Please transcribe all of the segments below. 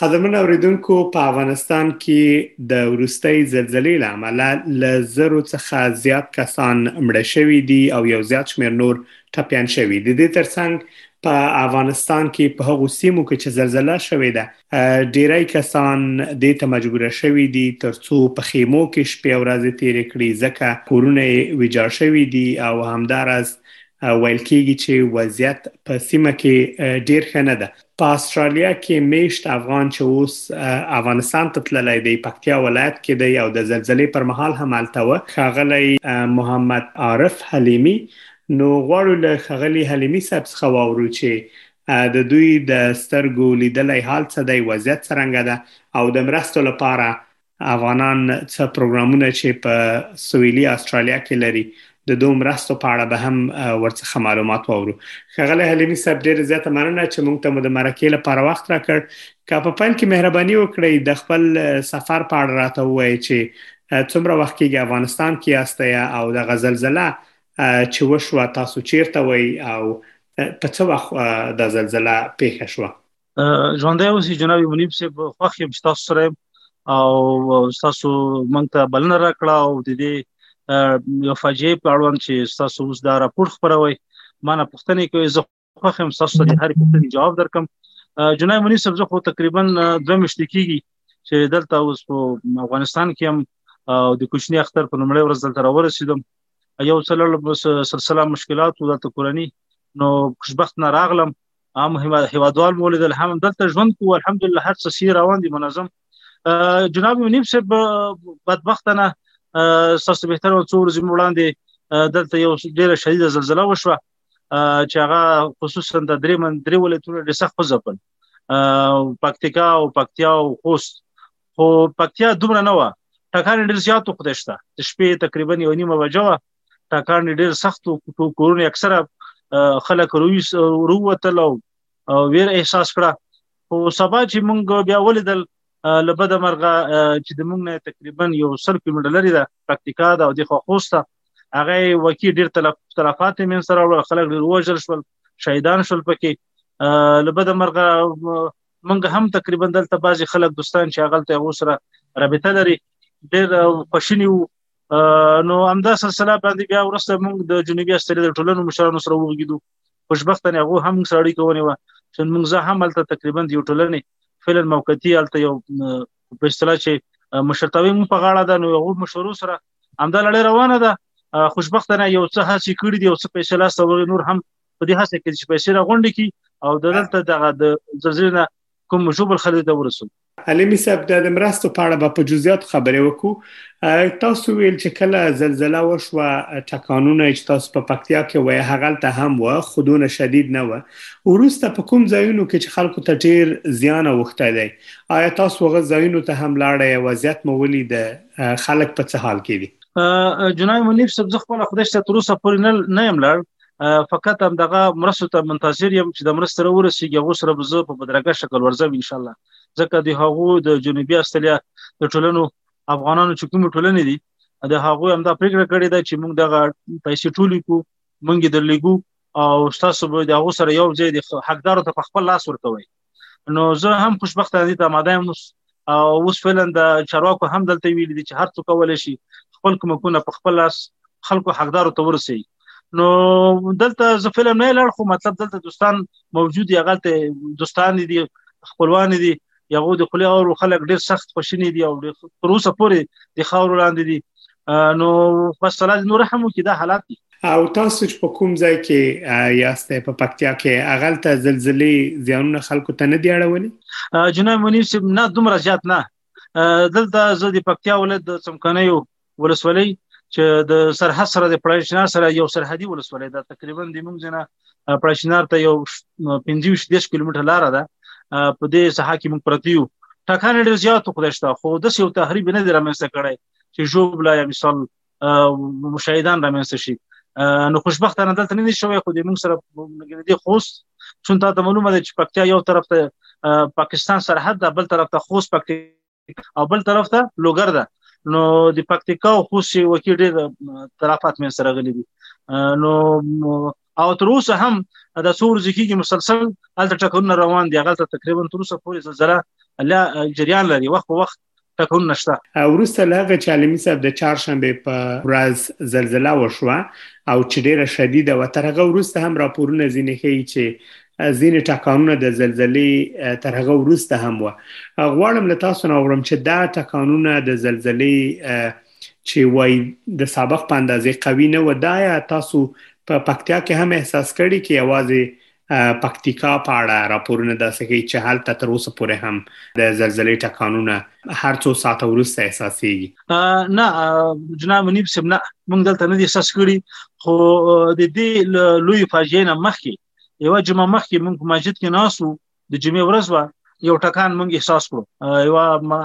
قدرمن اوریدونکو په افغانستان کې د وروستۍ زلزلې له امله له زرو څخه زیات کسان مړه شوي دي او یو زیات شمیر نور ټپیان شوي دي د ترڅنګ په افغانستان کې په هغو سیمو کې چې زلزلہ شوې ده ډیری کسان دې ته مجبور شوي دي ترڅو په خیمو کې شپې ورځې تیرې کړي ځکه کورونه ویجاړ شوي دي او همدارز ویل کیږي چې وضعیت په سیمه کې ډیر ښه نه ده په استرالیا کې میشت افغان چې اوس افغانستان ته تللی دی پکتیا ولایت کې دی او د زلزلې پر مهال هم هلته و ښاغلی محمد عارف حلیمی نو غواړو له ښاغلی حلیمی صاحب څخه واورو چې د دوی د سترګو لیدلی حال څه دی وضعیت څرنګه ده او د مرستو لپاره افغانان څه پروګرامونه چې په سویلي استرالیا کې لري د دوه مرستو په اړه به هم ورڅخه معلومات واورو خغله حلیمی صاحب ډیر زیاته مننه چې موږ ته مو د مرکې لپاره وخت راکړ که په پیل کې مهرباني وکړئ د خپل سفر په اړه راته وایي چې څومره وخت کېږي افغانستان کې یاست او د غزلزله چې وشو تاسو چیرته وای او په څه وخت د زلزلہ پیښه شو ژوندی اوسې جناب منیب صاحب خوښ یم چې تاسو سره او تاسو مونږ ته بلنه راکړه او د دې یو فاجعه په اړوند چې تاسو اوس دا راپور خبروي ما نه پوښتنه کوي زه خوښ یم تاسو ته هر پوښتنې جواب درکم جناب منیب صاحب زه خو تقریبا دوه مشت کیږي چې دلته اوس په افغانستان کې هم او د کوچنی اختر په نومړی ورځ دلته راورسیدم یو څلور سلسله مشکلات او د کورنۍ نو خوشبخت نه راغلم عام هیوادوال مو لیدل هم دلته ژوند کوو الحمدلله هر څه سي روان دي منظم جناب منیب صاحب بدبختانه ساسو بهتر او څو ورځې وړاندې دلته یو ډیره شدیده زلزلہ وشوه چې هغه خصوصا د درې من درې ولایتونو ډېر سخت خوځپل پکتیکا او پکتیا او خوست خو پکتیا دومره نه و ټکان ډېر زیات خو دشته د شپې تقریبا یو نیمه بجه وه ټاکان ډیر سخت وو کورونه اکثره خلک روي روتل او ویر احساس کړه او سبا چې مونږ بیا ولیدل لبد مرغه چې د مونږ نه تقریبا یو سل کیلومتر لري ده پکتیکا ده او د خوخوسته هغه وکی ډیر تلفات من سره ور خلک ډیر وژل شول شهیدان شول پکې لبد مرغه مونږ هم تقریبا دلته بعضی خلک دوستان چې هغه ته غوسره رابطه لري ډیر خوشنی وو نو همدا سلسله باندې بیا ورسته موږ د جنوبي استرالیا د ټولنو مشرانو سره وغږیدو خوشبختانه هغه هم موږ سره اړیکه ونیوه چې موږ زه هم هلته تقریبا یو ټولنې فعلا موقتی هلته یو په اصطلاح چې مشرتاوی مو په غاړه ده نو هغه مشورو سره همدا لړۍ روانه ده خوشبختانه یو څه هڅه کړې دي او څه پیسې لاس ته ورغلي نور هم په دې هڅه کې چې پیسې راغونډې کی او دلته دغه د زلزلې کوم ژوبل خلک ته ورسول علمي صاحب د مرستو په اړه به په جزئیات خبرې وکړو تاسو ویل چې کله زلزلہ وشوه ټکانونه چې تاسو په پکتیا کې وای هغلته هم و خودونه شدید نه و ورسته په کوم ځایونو کې چې خلکو ته ډیر زیان اوخته دی آیا تاسو هغه ځایونو ته هم لاړې وضعیت مو ولید خلک په څه حال کې دي جناب منیف صاحب زه خپل خدای ته تر اوسه پورې نه یم لاړ فقط هم دغه مرستو ته منتظر یم چې د مرستو سره ورسیږي هغه سره به زه په بدرګه شکل ورځم ان شاء الله ځکه د هغو د جنوبي استرالیا د ټولنو افغانانو چې کوم ټولنې دي د هغو هم دا پریکړه کړې ده چې موږ دغه پیسې ټولې کو موږ درلګو او تاسو به د هغه سره یو ځای د حقدارو ته خپل لاس ورکوي نو زه هم خوشبخته دي ته ماده یم او اوس فعلا د چارواکو هم دلته ویل دي چې هر څوک کولای شي خپل کومکونه په خپل لاس خلکو حقدار ته ورسي نو دلته زه فلم نه لړ خو مطلب دلته دوستان موجود یا غلطه دوستان دي خپلوان دي یغو د خلی او خلک ډیر سخت خوشنی دي او تر اوسه پورې د خاور لاندې دي نو بس الله دې نور رحم وکړي دا حالات دي او تاسو چې په کوم ځای کې یاست په پکتیا کې اغل ته زلزلې زیانونه خلکو ته نه دی اړولې جناب منیب صاحب نه دومره زیات نه دلته زه د پکتیا ولایت د څمکنیو ولسوالۍ چې د سرحد سره د پړشنار سره یو سرحدي ولسوالۍ ده تقریبا د موږ ځنه پړشنار ته یو 25 10 کیلومتر لار ده په دې ساحه کې موږ پرتیو ټکان ډیر زیات خو دشته خو د سیو تحریب نه درمنځته کړي چې ژوبله یا مثال مشاهدان رامنځته شي نو خوشبختانه دلته نه شوی خو د موږ سره نږدې خوست چون تا ته معلومه ده چې پکتیا یو طرف ته پاکستان سرحد ده بل طرف ته خوست پکتیا او بل طرف ته لوګر ده نو د پکتیکا او خوست یو کې ډېر تلافات مې سره غلي دي نو او تر اوسه هم د څور ځکیږي مسلسل هلته ټکرونه روان دي هغه تقریبا تر اوسه پورې زلزلہ لا جریان لري وخت په وخت ټک هم نشته وروسته له هغه چې عالمي صاحب د چهارشنبې په ورځ زلزله وشوه او چې ډیره شدیده و تر هغه وروسته هم راپورونه ځینې ښیي چې ځینې ټکانونه د زلزلې تر هغه وروسته هم و غواړم له تاسو نه وګورم چې دا ټکانونه د زلزلې چې وای د سابق په اندازې قوي نه و دا یا تاسو په پکتیا کې هم احساس کړی کې आवाज پکتیکا په اړه راپورونه داسې ښیي چې هلته تر اوسه پورې هم د زلزلې ټکانونه هر څو ساعته وروسته احساسېږي نه جناب منیب صاحب نه موږ دلته نه دي احساس کړي خو د دې لوی فاجعې نه مخکې یو جمعه مخکې موږ په مسجد کې ناسو د جمعې ورځ و یو ټکان موږ احساس کړو یو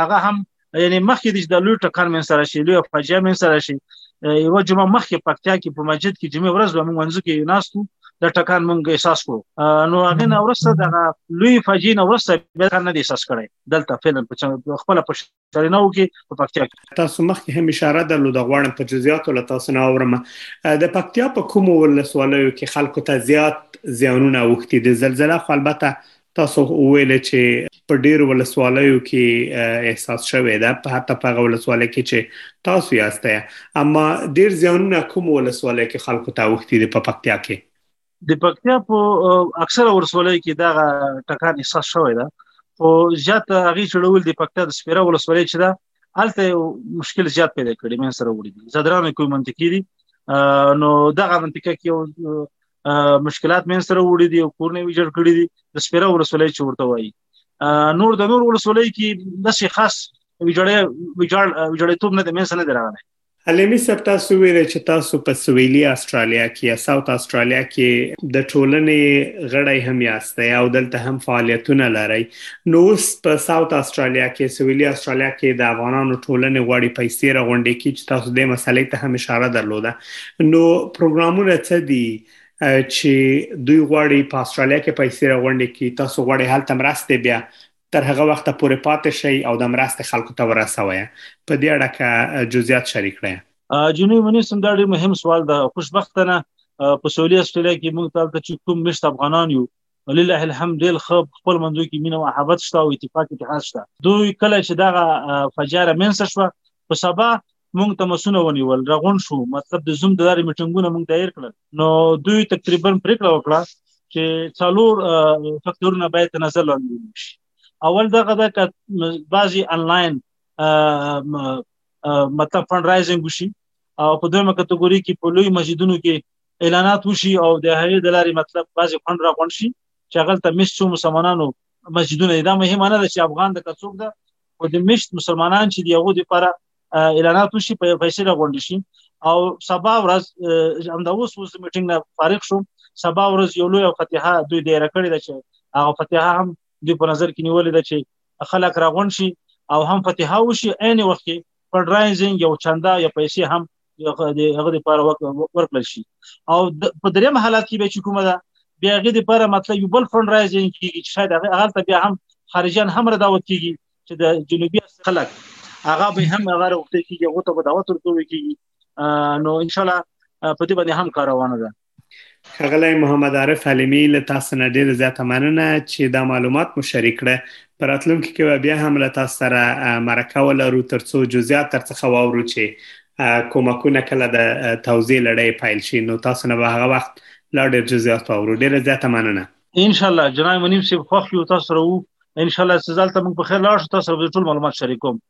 هغه هم یعنی مخکې د د لوی ټکر من سره شي لوی فاجعه من سره شي یو جمعه مخکې پکتیا کې په مسجد کې جمعه ورځ به موږ منځو کې ناستو د ټکان موږ احساس کړو نو هغه نه ورسته د لوی فاجعه نه ورسته به نه دی احساس کړي دلته فعلا په خپل په شرینو کې په پکتیا کې تاسو مخکې هم اشاره درلوده غواړم په جزئیاتو له تاسو نه اورم د پکتیا په کوم ولسوالیو کې خلکو ته زیات زیانونه اوښتي د زلزلې خو البته تاسو وویل چې په ډیر ولسوالیو کې احساس شوی ده په حتی په ولسوالۍ کې چې تاسو یاست اما ډیر زیانونه کوم ولسوالۍ کې خلکو ته وختي د پکتیا کې د پکتیا په اکثره ولسوالۍ کې دا ټکان احساس شوی ده خو زیات هغه چړول د پکتیا د سپیره ولسوالۍ چې ده الته مشکل زیات پیدا کړی مې سره وړي دي زدران کوم منطقي دي نو دغه منطقه کې مشکلات مې سره وړي دي او کورنۍ ویجر کړی دي د سپیره ورسولې چې ورته وایي نور د نور ورسولې کې د شي خاص ویجړې ویجړ ویجړې توب نه د مې سره درغله علمي سب تاسو ویل چې تاسو په سویلي استرالیا کې یا ساوت استرالیا کې د ټولنې غړی هم یاست او دلته هم فعالیتونه لرئ نو اوس په ساوت استرالیا کې سویلي استرالیا کې د افغانانو ټولنې غواړي پیسې راغونډې کړي چې تاسو د مسلې ته هم اشاره درلوده نو پروګرامونه څه دي چې دوی غواړي په استرالیا کې پیسې راغونډې کړي تاسو غواړي هلته مرسته بیا تر هغه وخت پورې پاتې شي او د مرسته خلکو ته ورسوي په دې اړه که جزئیات شریک کړئ جنوي منیسم دا ډېر مهم سوال ده خوشبختانه په سولې استرالیا کې موږ تل ته چې کوم مشت افغانان یو ولله الحمد ډېر خو خپل منځو کې مینه او محبت شته او اتفاق اتحاد شته دوی کله چې دا فجاره منسه شو په سبا مونږ تمسونه ونیول رغون شو مطلب د زوم د لارې میټنګونه مونږ دایر کړل نو دوی تقریبا پریکړه وکړه چې څلور فکتورونه باید نظر لاندې شي اول دغه د بعضي انلاین مطلب فند رایزینګ وشي او په دویمه کټګوري کې په لوی مسجدونو کې اعلانات وشي او د هغې د لارې مطلب بعضي فند راغون شي چې هغه ته مسجد مسلمانانو مسجدونه دا مهمه نه ده چې افغان د کڅوګ ده خو د مشت مسلمانان چې دی هغه د لپاره اعلانات وشي په فیصله غونډه شي او سبا ورځ همدا اوس اوس میټینګ نه فارغ شوم سبا ورځ یو لوی فتحه دوی دایره کړی ده چې هغه فتحه هم دوی په نظر کې نیولې ده چې خلک راغون شي او هم فتحه وشي عین وخت کې فنډرایزینګ یو چنده یا پیسې هم هغه لپاره ورکړل شي او په دریم حالت کې به چې کومه ده بیا هغه لپاره مطلب یو بل فند رایزینګ کیږي چې شاید هغه هلته بیا هم خارجان هم دعوت کیږي چې د جنوبي خلک هغه به هم هغه وروته کیږي هغه ته دعوت ورکوي کیږي نو ان شاء الله په دې باندې هم کار روانه ده ښاغلی محمد عارف علمي له تاسو نه ډیره زیاته مننه چې دا معلومات مو شریک کړه په راتلونکي کې به بیا هم له تاسو سره مرکه ولرو ترڅو جزئیات درڅخه واورو چې کومکونه کله د توزیع لړۍ پیل شي نو تاسو نه به هغه وخت لا ډیر جزئیات واورو ډیره زیاته مننه ان شاء الله جناب منیب صاحب خوښ یو تاسو سره وو ان شاء الله سزال ته موږ په خیر لاړ شو تاسو سره ټول معلومات شریکوم